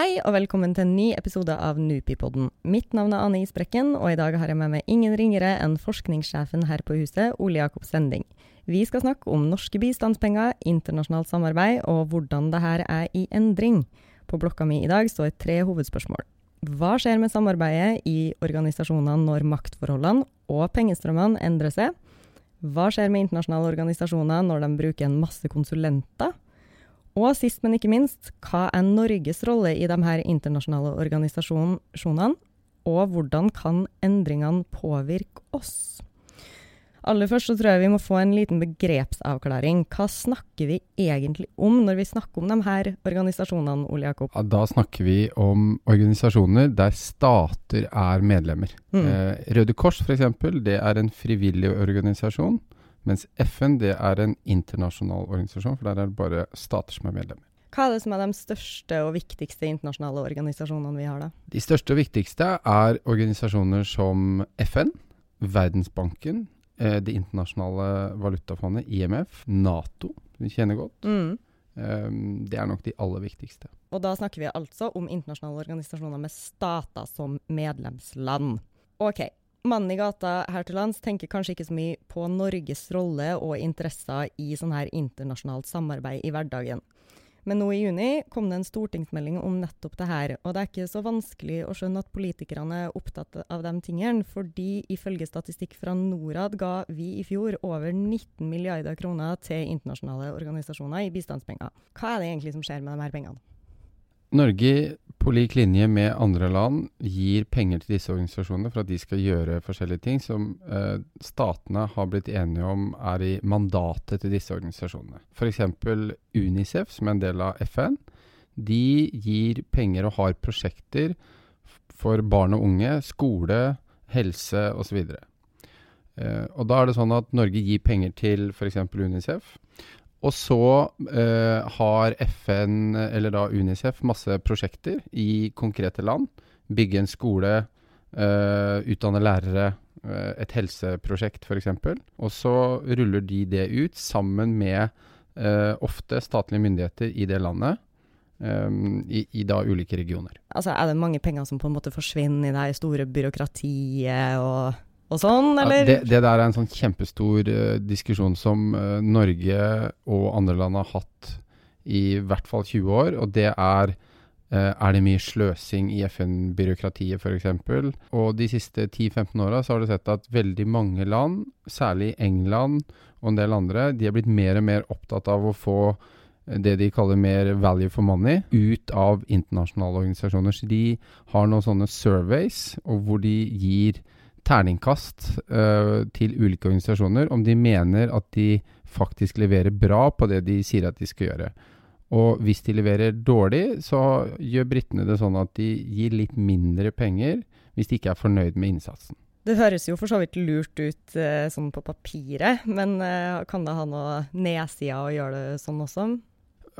Hei og velkommen til en ny episode av Nupipodden. Mitt navn er Ane Isbrekken, og i dag har jeg med meg ingen ringere enn forskningssjefen her på huset, Ole Jakob Sending. Vi skal snakke om norske bistandspenger, internasjonalt samarbeid og hvordan dette er i endring. På blokka mi i dag står tre hovedspørsmål. Hva skjer med samarbeidet i organisasjonene når maktforholdene og pengestrømmene endrer seg? Hva skjer med internasjonale organisasjoner når de bruker en masse konsulenter? Og sist, men ikke minst, hva er Norges rolle i de her internasjonale organisasjonene, og hvordan kan endringene påvirke oss? Aller først så tror jeg vi må få en liten begrepsavklaring. Hva snakker vi egentlig om når vi snakker om de her organisasjonene, Ole Jakob? Ja, da snakker vi om organisasjoner der stater er medlemmer. Mm. Eh, Røde Kors f.eks., det er en frivillig organisasjon. Mens FN det er en internasjonal organisasjon, for der er det bare stater som er medlemmer. Hva er det som er de største og viktigste internasjonale organisasjonene vi har, da? De største og viktigste er organisasjoner som FN, Verdensbanken, eh, Det internasjonale valutafondet, IMF, Nato, som vi kjenner godt. Mm. Um, det er nok de aller viktigste. Og da snakker vi altså om internasjonale organisasjoner med stater som medlemsland. OK. Mannen i gata her til lands tenker kanskje ikke så mye på Norges rolle og interesser i sånn her internasjonalt samarbeid i hverdagen. Men nå i juni kom det en stortingsmelding om nettopp det her, og det er ikke så vanskelig å skjønne at politikerne er opptatt av de tingene, fordi ifølge statistikk fra Norad ga vi i fjor over 19 milliarder kroner til internasjonale organisasjoner i bistandspenger. Hva er det egentlig som skjer med de her pengene? Norge, på lik linje med andre land, gir penger til disse organisasjonene for at de skal gjøre forskjellige ting som eh, statene har blitt enige om er i mandatet til disse organisasjonene. F.eks. Unicef, som er en del av FN. De gir penger og har prosjekter for barn og unge, skole, helse osv. Eh, og da er det sånn at Norge gir penger til f.eks. Unicef. Og så eh, har FN, eller da Unicef, masse prosjekter i konkrete land. Bygge en skole, eh, utdanne lærere, eh, et helseprosjekt f.eks. Og så ruller de det ut sammen med eh, ofte statlige myndigheter i det landet. Um, i, i, da ulike regioner. Altså Er det mange penger som på en måte forsvinner i det store byråkratiet og og sånn, eller? Ja, det, det, der er en sånn kjempestor uh, diskusjon som uh, Norge og andre land har hatt i hvert fall 20 år, og det er uh, er det mye sløsing i FN-byråkratiet f.eks.? Og de siste 10-15 åra har du sett at veldig mange land, særlig England og en del andre, de er blitt mer og mer opptatt av å få det de kaller mer value for money, ut av internasjonale organisasjoner. Så de har noen sånne surveys, hvor de gir terningkast uh, til ulike organisasjoner om de mener at de faktisk leverer bra på det de sier at de skal gjøre. Og hvis de leverer dårlig, så gjør britene det sånn at de gir litt mindre penger hvis de ikke er fornøyd med innsatsen. Det høres jo for så vidt lurt ut uh, sånn på papiret, men uh, kan det ha noe nedsida å gjøre det sånn også?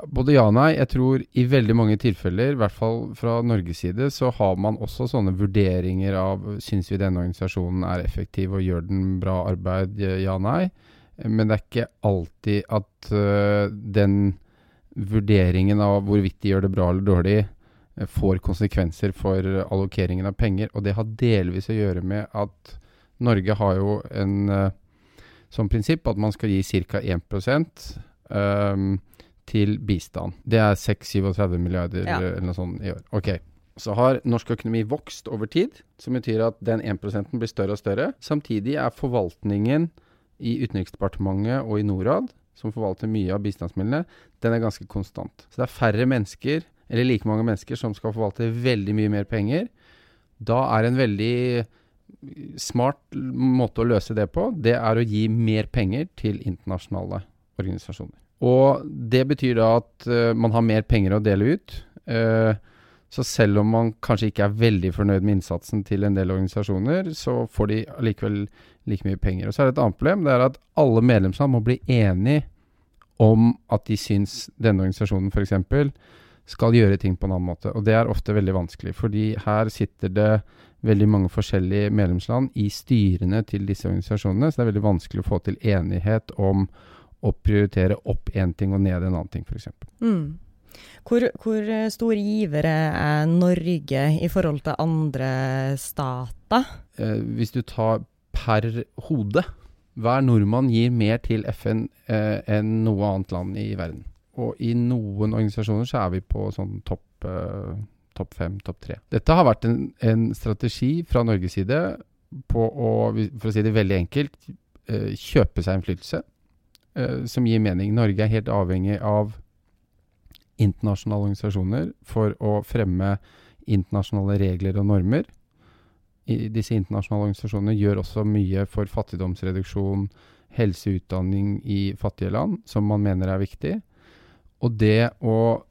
Både ja og nei. Jeg tror i veldig mange tilfeller, i hvert fall fra Norges side, så har man også sånne vurderinger av syns vi denne organisasjonen er effektiv og gjør den bra arbeid, ja og nei. Men det er ikke alltid at uh, den vurderingen av hvorvidt de gjør det bra eller dårlig, uh, får konsekvenser for allokeringen av penger. Og det har delvis å gjøre med at Norge har jo en uh, som prinsipp at man skal gi ca. 1 um, til bistand. Det er 6-37 milliarder ja. eller noe sånt i år. Ok. Så har norsk økonomi vokst over tid, som betyr at den 1 blir større og større. Samtidig er forvaltningen i Utenriksdepartementet og i Norad, som forvalter mye av bistandsmidlene, den er ganske konstant. Så det er færre mennesker, eller like mange mennesker, som skal forvalte veldig mye mer penger. Da er en veldig smart måte å løse det på, det er å gi mer penger til internasjonale organisasjoner. Og det betyr da at uh, man har mer penger å dele ut. Uh, så selv om man kanskje ikke er veldig fornøyd med innsatsen til en del organisasjoner, så får de likevel like mye penger. Og så er det et annet problem. Det er at alle medlemsland må bli enige om at de syns denne organisasjonen f.eks. skal gjøre ting på en annen måte. Og det er ofte veldig vanskelig, fordi her sitter det veldig mange forskjellige medlemsland i styrene til disse organisasjonene, så det er veldig vanskelig å få til enighet om å prioritere opp én ting og ned en annen ting, f.eks. Mm. Hvor, hvor store givere er Norge i forhold til andre stater? Eh, hvis du tar per hode Hver nordmann gir mer til FN eh, enn noe annet land i verden. Og i noen organisasjoner så er vi på sånn topp eh, topp fem, topp tre. Dette har vært en, en, strategi fra Norges side på å, for å si det veldig enkelt, eh, kjøpe seg innflytelse. Eh, som gir mening. Norge er helt avhengig av internasjonale organisasjoner for å fremme internasjonale regler og normer. I disse internasjonale organisasjonene gjør også mye for fattigdomsreduksjon, helseutdanning i fattige land, som man mener er viktig. Og det å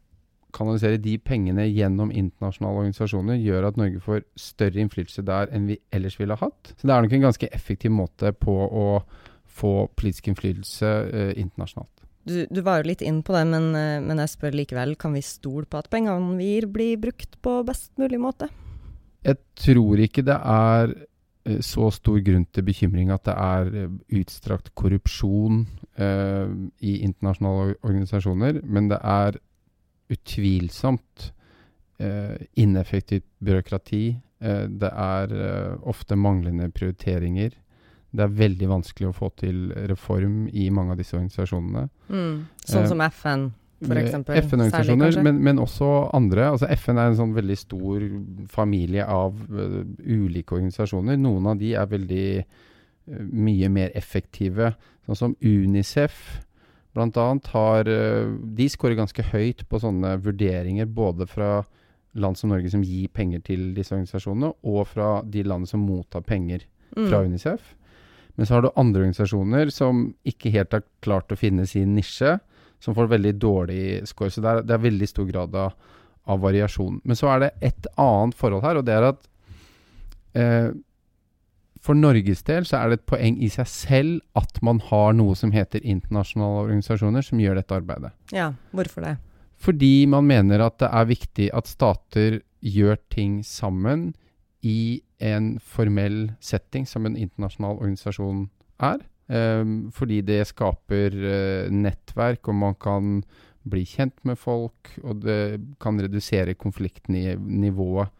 kanalisere de pengene gjennom internasjonale organisasjoner gjør at Norge får større innflytelse der enn vi ellers ville ha hatt. Så det er nok en ganske effektiv måte på å få politisk innflytelse eh, internasjonalt. Du, du, var jo litt inn på det, men, eh, men, jeg spør likevel. Kan vi stole på at pengene vi gir, blir brukt på best mulig måte? Jeg tror ikke det er eh, så stor grunn til bekymring at det er eh, utstrakt korrupsjon eh, i internasjonale organisasjoner, men det er utvilsomt eh, ineffektivt byråkrati. Eh, det er ofte manglende prioriteringer det er veldig vanskelig å få til reform i mange av disse organisasjonene. Mm. Sånn som FN, f.eks. FN-organisasjoner, men, men, også andre. Altså FN er en sånn veldig stor familie av uh, ulike organisasjoner. Noen av de er veldig uh, mye mer effektive. Sånn som Unicef bl.a. har uh, De scorer ganske høyt på sånne vurderinger både fra land som Norge som gir penger til disse organisasjonene, og fra de landene som mottar penger fra mm. Unicef. Men så har du andre organisasjoner som ikke helt har klart å finne sin nisje, som får veldig dårlig score. Så det er, det er veldig stor grad av, av, variasjon. Men så er det et annet forhold her, og det er at eh, for Norges del så er det et poeng i seg selv at man har noe som heter internasjonale organisasjoner som gjør dette arbeidet. Ja, hvorfor det? Fordi man mener at det er viktig at stater gjør ting sammen i en formell setting, som en internasjonal organisasjon er. Um, fordi det skaper uh, nettverk, og man kan bli kjent med folk, og det kan redusere konfliktnivået.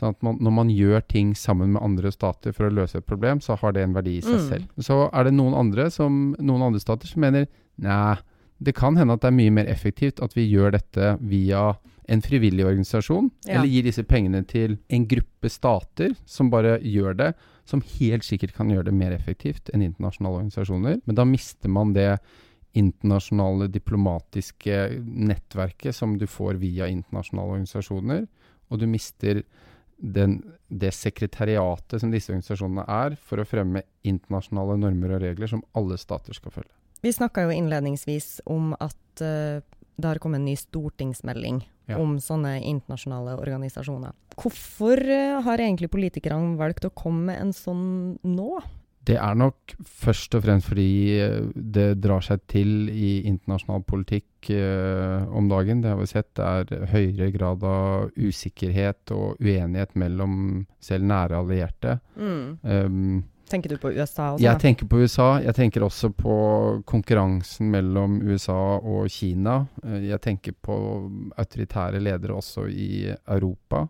Sånn at man, når man gjør ting sammen med andre stater for å løse et problem, så har det en verdi i seg mm. selv. Så er det noen andre, som, noen andre stater som mener nei, det kan hende at det er mye mer effektivt at vi gjør dette via en frivillig organisasjon, ja. eller gir disse pengene til en gruppe stater som bare gjør det, som helt sikkert kan gjøre det mer effektivt enn internasjonale organisasjoner. Men da mister man det internasjonale diplomatiske nettverket som du får via internasjonale organisasjoner, og du mister den, det sekretariatet som disse organisasjonene er for å fremme internasjonale normer og regler som alle stater skal følge. Vi snakka jo innledningsvis om at uh, det har kommet en ny stortingsmelding ja. om sånne internasjonale organisasjoner. Hvorfor uh, har egentlig politikerne valgt å komme med en sånn nå? Det er nok først og fremst fordi uh, det drar seg til i internasjonal politikk om dagen. Det har vi sett. Det er høyere grad av usikkerhet og uenighet mellom selv nære allierte. Mm. Um, Tenker du på USA også? Jeg tenker på USA. Jeg tenker også på konkurransen mellom USA og Kina. Eh, jeg tenker på autoritære ledere også i Europa.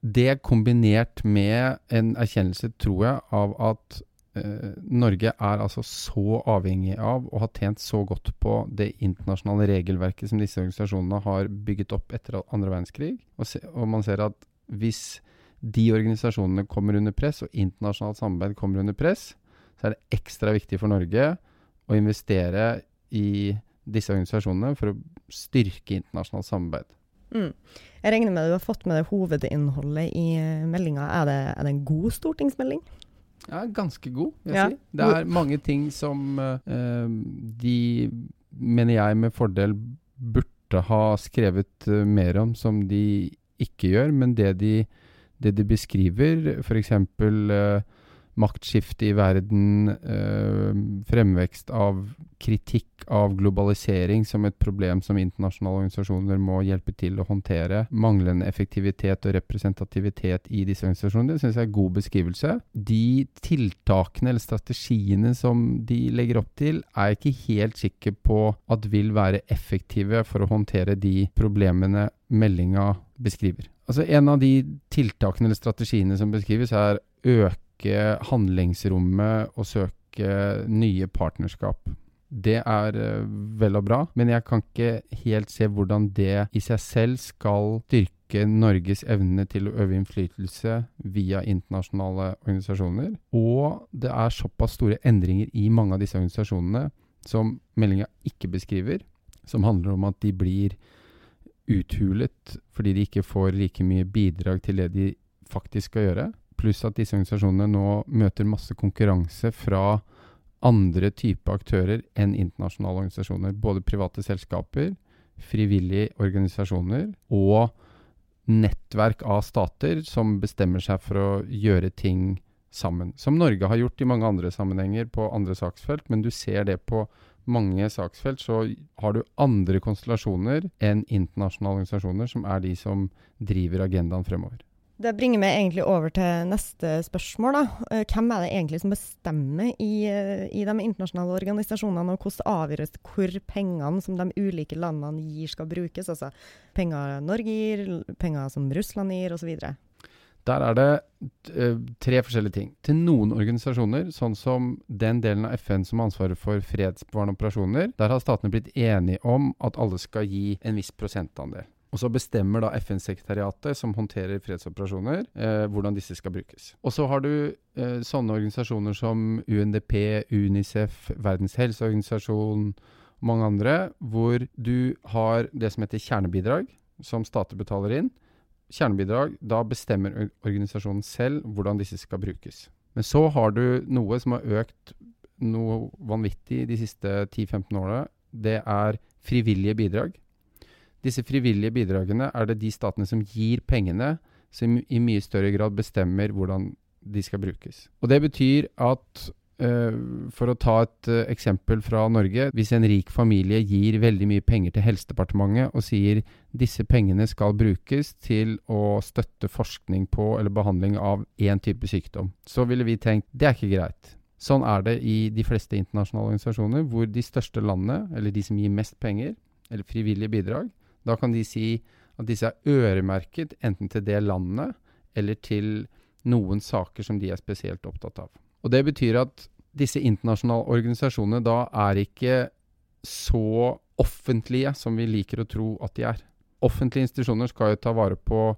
Det kombinert med en erkjennelse, tror jeg, av at eh, Norge er altså så avhengig av og har tjent så godt på det internasjonale regelverket som disse organisasjonene har bygget opp etter andre verdenskrig. Og, se, og man ser at hvis de organisasjonene kommer under press, og internasjonalt samarbeid kommer under press, så er det ekstra viktig for Norge å investere i disse organisasjonene for å styrke internasjonalt samarbeid. Mm. Jeg regner med at du har fått med deg hovedinnholdet i eh, meldinga. Er, er, det en god stortingsmelding? Ja, ganske god, vil jeg ja. si. Det er mange ting som uh, de, mener jeg, med fordel burde ha skrevet uh, mer om, som de ikke gjør. Men det de det de beskriver, f.eks. Uh, maktskifte i verden, eh, fremvekst av kritikk av globalisering som et problem som internasjonale organisasjoner må hjelpe til å håndtere, manglende effektivitet og representativitet i disse organisasjonene, det syns jeg er god beskrivelse. De tiltakene eller strategiene som de legger opp til, er jeg ikke helt sikker på at vil være effektive for å håndtere de problemene meldinga beskriver. Altså En av de tiltakene eller strategiene som beskrives, er øke handlingsrommet og søke nye partnerskap. Det er uh, vel og bra, men jeg kan ikke helt se hvordan det i seg selv skal styrke Norges evne til å øve innflytelse via internasjonale organisasjoner. Og det er såpass store endringer i mange av disse organisasjonene som meldinga ikke beskriver, som handler om at de blir uthulet fordi de ikke får like mye bidrag til det de faktisk skal gjøre. Pluss at disse organisasjonene nå møter masse konkurranse fra andre typer aktører enn internasjonale organisasjoner. Både private selskaper, frivillige organisasjoner og nettverk av stater som bestemmer seg for å gjøre ting sammen. Som Norge har gjort i mange andre sammenhenger på andre saksfelt, men du ser det på mange saksfelt, så har du andre konstellasjoner enn internasjonale organisasjoner, som er de som driver agendaen fremover. Det bringer meg egentlig over til neste spørsmål. Da. Eh, hvem er det egentlig som bestemmer i, eh, i de internasjonale organisasjonene, og hvordan avgjøres hvor pengene som de ulike landene gir, skal brukes? Altså penger Norge gir, penger som Russland gir, osv. Der er det uh, tre forskjellige ting. Til noen organisasjoner, sånn som den delen av FN som har ansvaret for fredsbevarende operasjoner, der har statene blitt enige om at alle skal gi en viss prosentandel. Og så bestemmer da FN-sekretariatet, som håndterer fredsoperasjoner, eh, hvordan disse skal brukes. Og så har du eh, sånne organisasjoner som UNDP, UNICEF, Verdens helseorganisasjon og mange andre, hvor du har det som heter kjernebidrag, som stater betaler inn kjernebidrag, da bestemmer organisasjonen selv hvordan disse skal brukes. Men så har du noe som har økt noe vanvittig de siste 10-15 årene. Det er frivillige bidrag. Disse frivillige bidragene er det de statene som gir pengene, som i mye større grad bestemmer hvordan de skal brukes. Og det betyr at for å ta et uh, eksempel fra Norge. Hvis en rik familie gir veldig mye penger til Helsedepartementet og sier disse pengene skal brukes til å støtte forskning på eller behandling av én type sykdom, så ville vi tenkt det er ikke greit. Sånn er det i de fleste internasjonale organisasjoner, hvor de største landene, eller de som gir mest penger, eller frivillige bidrag, da kan de si at disse er øremerket enten til det landet eller til noen saker som de er spesielt opptatt av. Og Det betyr at disse internasjonale organisasjonene da er ikke så offentlige som vi liker å tro at de er. Offentlige institusjoner skal jo ta vare på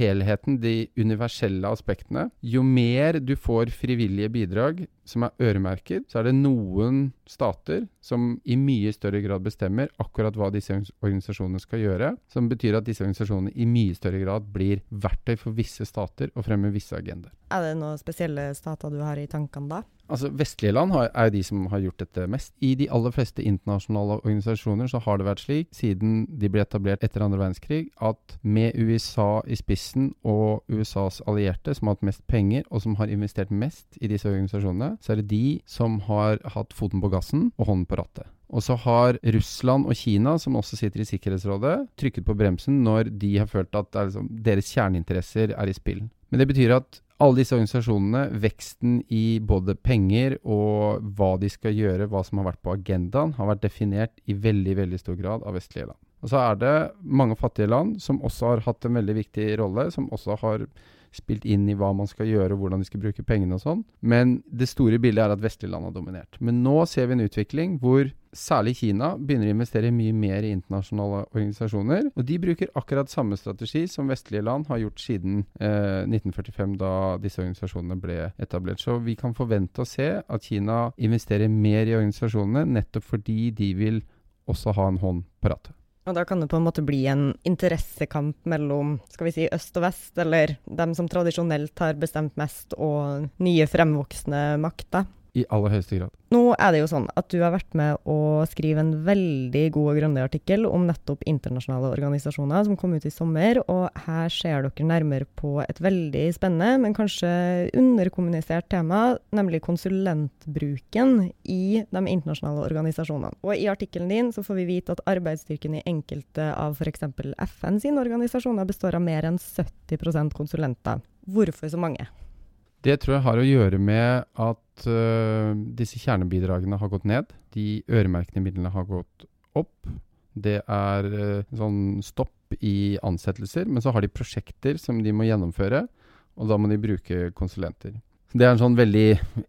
helheten, de universelle aspektene. Jo mer du får frivillige bidrag som er øremerket, så er det noen stater som i mye større grad bestemmer akkurat hva disse organisasjonene skal gjøre. Som betyr at disse organisasjonene i mye større grad blir verktøy for visse stater og fremmer visse agendaer. Er det noen spesielle stater du har i tankene da? Altså Vestlige land har, er de som har gjort dette mest. I de aller fleste internasjonale organisasjoner så har det vært slik, siden de ble etablert etter andre verdenskrig, at med USA i spissen og USAs allierte, som har hatt mest penger, og som har investert mest i disse organisasjonene, så er det de som har hatt foten på gassen og hånden på rattet. Og så har Russland og Kina, som også sitter i Sikkerhetsrådet, trykket på bremsen når de har følt at liksom, deres kjerneinteresser er i spill. Men det betyr at alle disse organisasjonene, veksten i både penger og hva de skal gjøre, hva som har vært på agendaen, har vært definert i veldig, veldig stor grad av vestlige land. Og så er det mange fattige land som også har hatt en veldig viktig rolle, som også har spilt inn i hva man skal gjøre, og hvordan de skal bruke pengene og sånn. Men det store bildet er at vestlige land har dominert. Men nå ser vi en utvikling hvor særlig Kina begynner å investere mye mer i internasjonale organisasjoner. Og de bruker akkurat samme strategi som vestlige land har gjort siden eh, 1945, da disse organisasjonene ble etablert. Så vi kan forvente å se at Kina investerer mer i organisasjonene, nettopp fordi de vil også ha en hånd på rattet. Og da kan det på en måte bli en interessekamp mellom skal vi si, øst og vest, eller dem som tradisjonelt har bestemt mest, og nye fremvoksende makter. I aller høyeste grad. Nå er det jo sånn at du har vært med å skrive en veldig god og grundig artikkel om nettopp internasjonale organisasjoner, som kom ut i sommer. Og her ser dere nærmere på et veldig spennende, men kanskje underkommunisert tema, nemlig konsulentbruken i de internasjonale organisasjonene. Og i artikkelen din så får vi vite at arbeidsstyrken i enkelte av f.eks. FN sine organisasjoner består av mer enn 70% konsulenter. Hvorfor så mange? Det tror jeg har å gjøre med at uh, disse kjernebidragene har gått ned. De øremerkede midlene har gått opp. Det er uh, sånn stopp i ansettelser, men så har de prosjekter som de må gjennomføre, og da må de bruke konsulenter. Det er en sånn veldig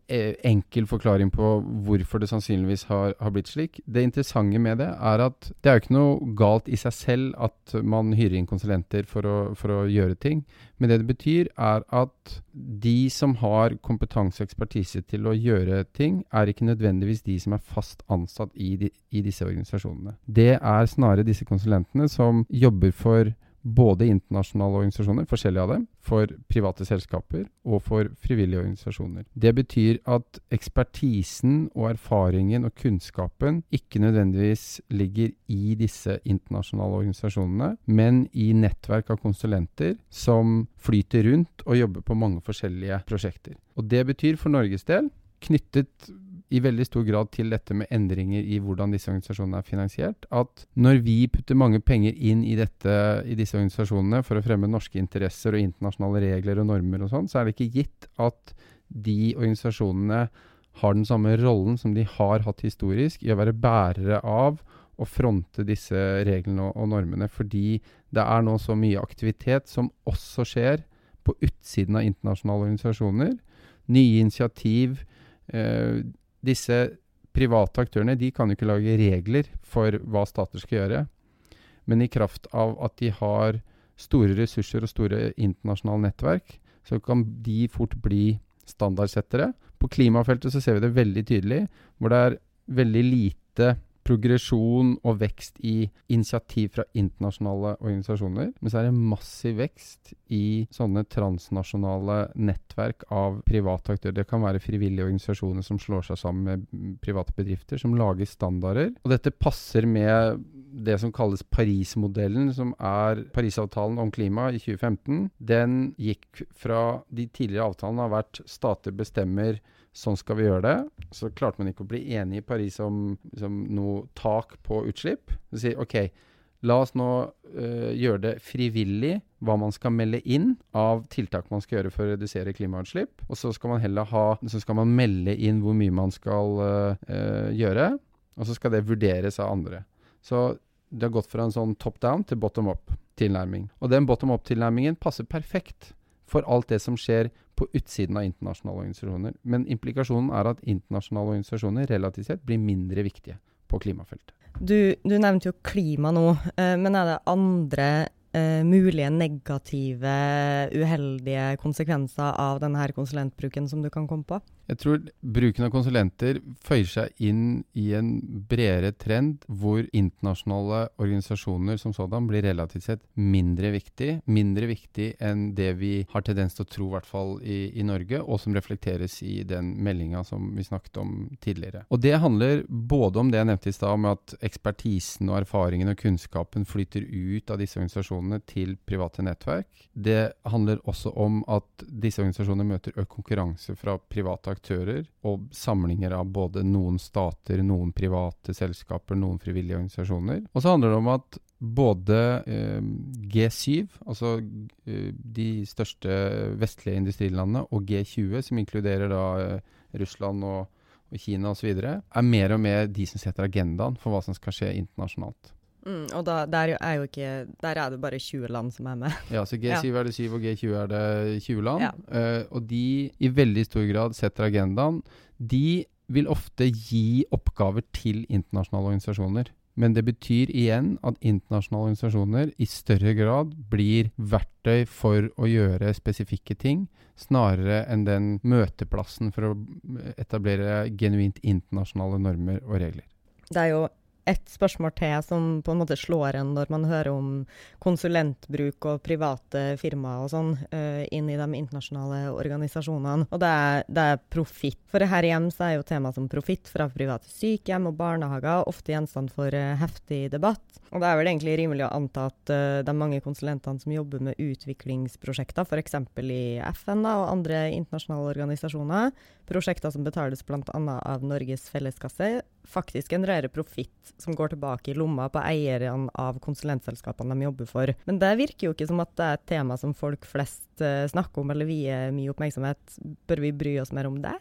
eh, enkel forklaring på hvorfor det sannsynligvis har, har, blitt slik. Det interessante med det er at det er jo ikke noe galt i seg selv at man hyrer inn konsulenter for å, for å gjøre ting. Men det det betyr, er at de som har kompetanse og ekspertise til å gjøre ting, er ikke nødvendigvis de som er fast ansatt i, de, i disse organisasjonene. Det er snarere disse konsulentene som jobber for både internasjonale organisasjoner, forskjellige av dem, for private selskaper og for frivillige organisasjoner. Det betyr at ekspertisen og erfaringen og kunnskapen ikke nødvendigvis ligger i disse internasjonale organisasjonene, men i nettverk av konsulenter som flyter rundt og jobber på mange forskjellige prosjekter. Og det betyr for Norges del knyttet i veldig stor grad til dette med endringer i hvordan disse organisasjonene er finansiert. At når vi putter mange penger inn i, dette, i disse organisasjonene for å fremme norske interesser og internasjonale regler og normer og sånn, så er det ikke gitt at de organisasjonene har den samme rollen som de har hatt historisk i å være bærere av å fronte disse reglene og, og normene. Fordi det er nå så mye aktivitet som også skjer på utsiden av internasjonale organisasjoner. Nye initiativ. Eh, disse private aktørene de kan jo ikke lage regler for hva stater skal gjøre. Men i kraft av at de har store ressurser og store internasjonale nettverk, så kan de fort bli standardsettere. På klimafeltet så ser vi det veldig tydelig, hvor det er veldig lite progresjon og vekst i initiativ fra internasjonale organisasjoner. Men så er det massiv vekst i sånne transnasjonale nettverk av private aktører. Det kan være frivillige organisasjoner som slår seg sammen med private bedrifter, som lager standarder. Og dette passer med det som kalles Paris-modellen, som er Parisavtalen om klima i 2015. Den gikk fra de tidligere avtalene har vært stater bestemmer sånn skal vi gjøre det. Så klarte man ikke å bli enig i Paris om liksom, noe tak på utslipp. Så sier OK, la oss nå uh, gjøre det frivillig hva man skal melde inn av tiltak man skal gjøre for å redusere klimautslipp. Og så skal man heller ha, så skal man melde inn hvor mye man skal uh, gjøre. Og så skal det vurderes av andre. Så det har gått fra en sånn top down til bottom up-tilnærming. Og den bottom up-tilnærmingen passer perfekt for alt det som skjer på utsiden av internasjonale organisasjoner. Men implikasjonen er at internasjonale organisasjoner relativt sett blir mindre viktige på klimafeltet. Du, du nevnte jo klima nå, eh, men er det andre eh, mulige negative, uheldige konsekvenser av denne konsulentbruken som du kan komme på? Jeg tror bruken av konsulenter føyer seg inn i en bredere trend hvor internasjonale organisasjoner som sådan blir relativt sett mindre viktig. Mindre viktig enn det vi har tendens til å tro, i hvert fall i, i Norge, og som reflekteres i den meldinga som vi snakket om tidligere. Og det handler både om det jeg nevnte i stad, med at ekspertisen og erfaringen og kunnskapen flyter ut av disse organisasjonene til private nettverk. Det handler også om at disse organisasjonene møter økt konkurranse fra private aktører og samlinger av både noen stater, noen private selskaper, noen frivillige organisasjoner. Og så handler det om at både eh, G7, altså eh, de største vestlige industrilandene, og G20, som inkluderer da eh, Russland og, og Kina osv., er mer og mer de som setter agendaen for hva som skal skje internasjonalt. Mm, og da, der, er jo ikke, der er det bare 20 land som er med. Ja, så G7 ja. er det 7, og G20 er det 20 land. Ja. Uh, og de i veldig stor grad setter agendaen. De vil ofte gi oppgaver til internasjonale organisasjoner. Men det betyr igjen at internasjonale organisasjoner i større grad blir verktøy for å gjøre spesifikke ting, snarere enn den møteplassen for å etablere genuint internasjonale normer og regler. Det er jo et spørsmål til som på en måte slår en når man hører om konsulentbruk og private firmaer og sånn uh, inn i de internasjonale organisasjonene. Og det er, det er profitt. For her hjemme så er jo tema som profitt fra private sykehjem og barnehager ofte gjenstand for uh, heftig debatt. Og det er vel egentlig rimelig å anta at uh, de mange konsulentene som jobber med utviklingsprosjekter, f.eks. i FN da, og andre internasjonale organisasjoner, prosjekter som betales bl.a. av Norges felleskasse, faktisk genererer profitt som går tilbake i lomma på eierne av konsulentselskapene de jobber for. Men det virker jo ikke som at det er et tema som folk flest uh, snakker om eller vier mye oppmerksomhet. Bør vi bry oss mer om det?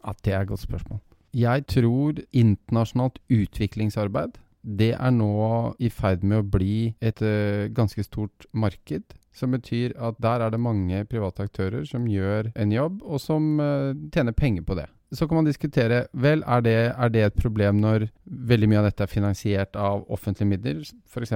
Ja, Det er et godt spørsmål. Jeg tror internasjonalt utviklingsarbeid det er nå i ferd med å bli et uh, ganske stort marked. Som betyr at der er det mange private aktører som gjør en jobb, og som uh, tjener penger på det. Så kan man diskutere vel, er det, er det, et problem når veldig mye av dette er finansiert av offentlige midler, f.eks.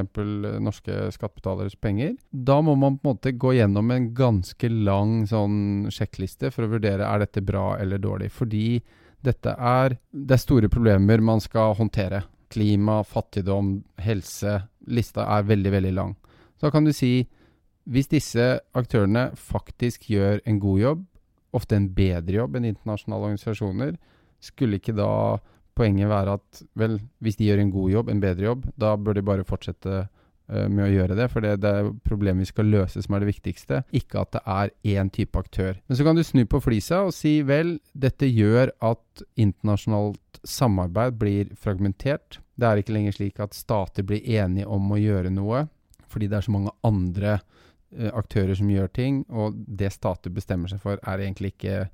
norske skattebetaleres penger? Da må man på en måte gå gjennom en ganske lang sånn sjekkliste for å vurdere er dette bra eller dårlig. Fordi dette er, det er store problemer man skal håndtere. Klima, fattigdom, helse. Lista er veldig, veldig lang. Så da kan du si hvis disse aktørene faktisk gjør en god jobb, ofte en bedre jobb enn internasjonale organisasjoner. Skulle ikke da poenget være at vel, hvis de gjør en god jobb, en bedre jobb, da bør de bare fortsette uh, med å gjøre det? For det, det er problemet vi skal løse som er det viktigste, ikke at det er én type aktør. Men så kan du snu på flisa og si vel, dette gjør at internasjonalt samarbeid blir fragmentert. Det er ikke lenger slik at stater blir enige om å gjøre noe, fordi det er så mange andre aktører som gjør ting, og det stater bestemmer seg for, er egentlig ikke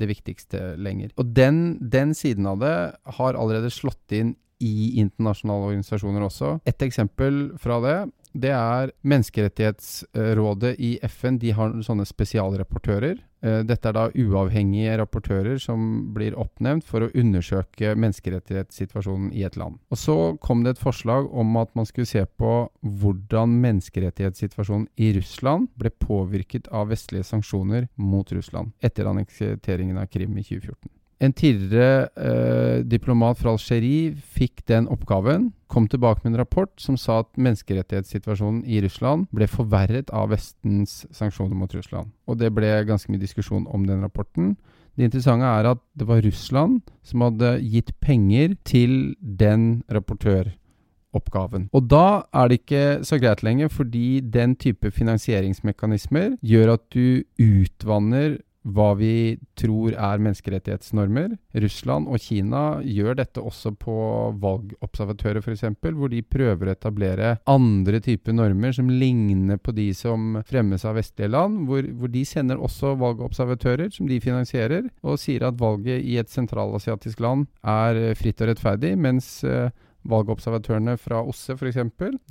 det viktigste lenger. Og den, den siden av det har allerede slått inn i internasjonale organisasjoner også. Et eksempel fra det det er Menneskerettighetsrådet i FN. De har sånne spesialrapportører. Eh, dette er da uavhengige rapportører som blir oppnevnt for å undersøke menneskerettighetssituasjonen i et land. Og Så kom det et forslag om at man skulle se på hvordan menneskerettighetssituasjonen i Russland ble påvirket av vestlige sanksjoner mot Russland etter annekteringen av Krim i 2014. En tidligere eh, diplomat fra Algerie fikk den oppgaven, kom tilbake med en rapport som sa at menneskerettighetssituasjonen i Russland ble forverret av Vestens sanksjoner mot Russland. Og det ble ganske mye diskusjon om den rapporten. Det interessante er at det var Russland som hadde gitt penger til den rapportøroppgaven. Og da er det ikke så greit lenger, fordi den type finansieringsmekanismer gjør at du utvanner hva vi tror er menneskerettighetsnormer. Russland og Kina gjør dette også på valgobservatører f.eks., hvor de prøver å etablere andre typer normer som ligner på de som fremmes av vestlige land, hvor, hvor de sender også valgobservatører som de finansierer, og sier at valget i et sentralasiatisk land er fritt og rettferdig, mens uh, valgobservatørene fra OSSE f.eks.,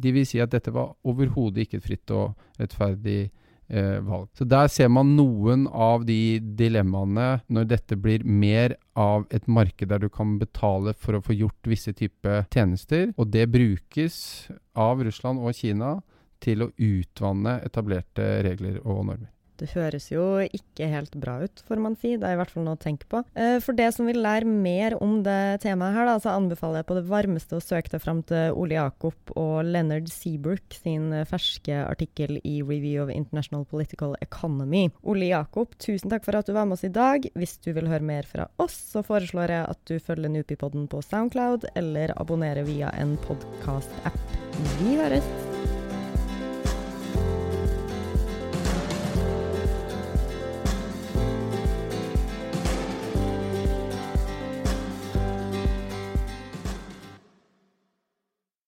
de vil si at dette var overhodet ikke et fritt og rettferdig eh, valg. Så Der ser man noen av de dilemmaene når dette blir mer av et marked der du kan betale for å få gjort visse typer tjenester, og det brukes av Russland og Kina til å utvanne etablerte regler og normer. Det høres jo ikke helt bra ut, får man si. Det er i hvert fall noe å tenke på. Eh, for det som vil lære mer om det temaet her, da, så anbefaler jeg på det varmeste å søke deg fram til Ole Jakob og Leonard Seabrook sin ferske artikkel i Review of International Political Economy. Ole Jakob, tusen takk for at du var med oss i dag. Hvis du vil høre mer fra oss, så foreslår jeg at du følger Nupipodden på Soundcloud, eller abonnerer via en podkast-app. Vi høres!